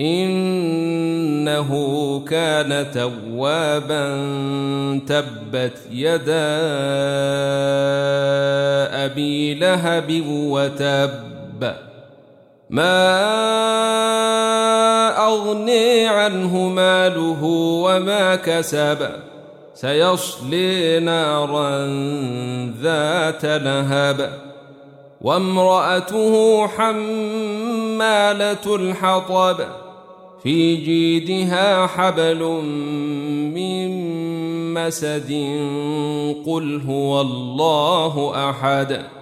إنه كان توابا تبت يدا أبي لهب وتب. ما أغني عنه ماله وما كسب. سيصلي نارا ذات لهب. وامرأته حمالة الحطب. في جيدها حبل من مسد قل هو الله أحد.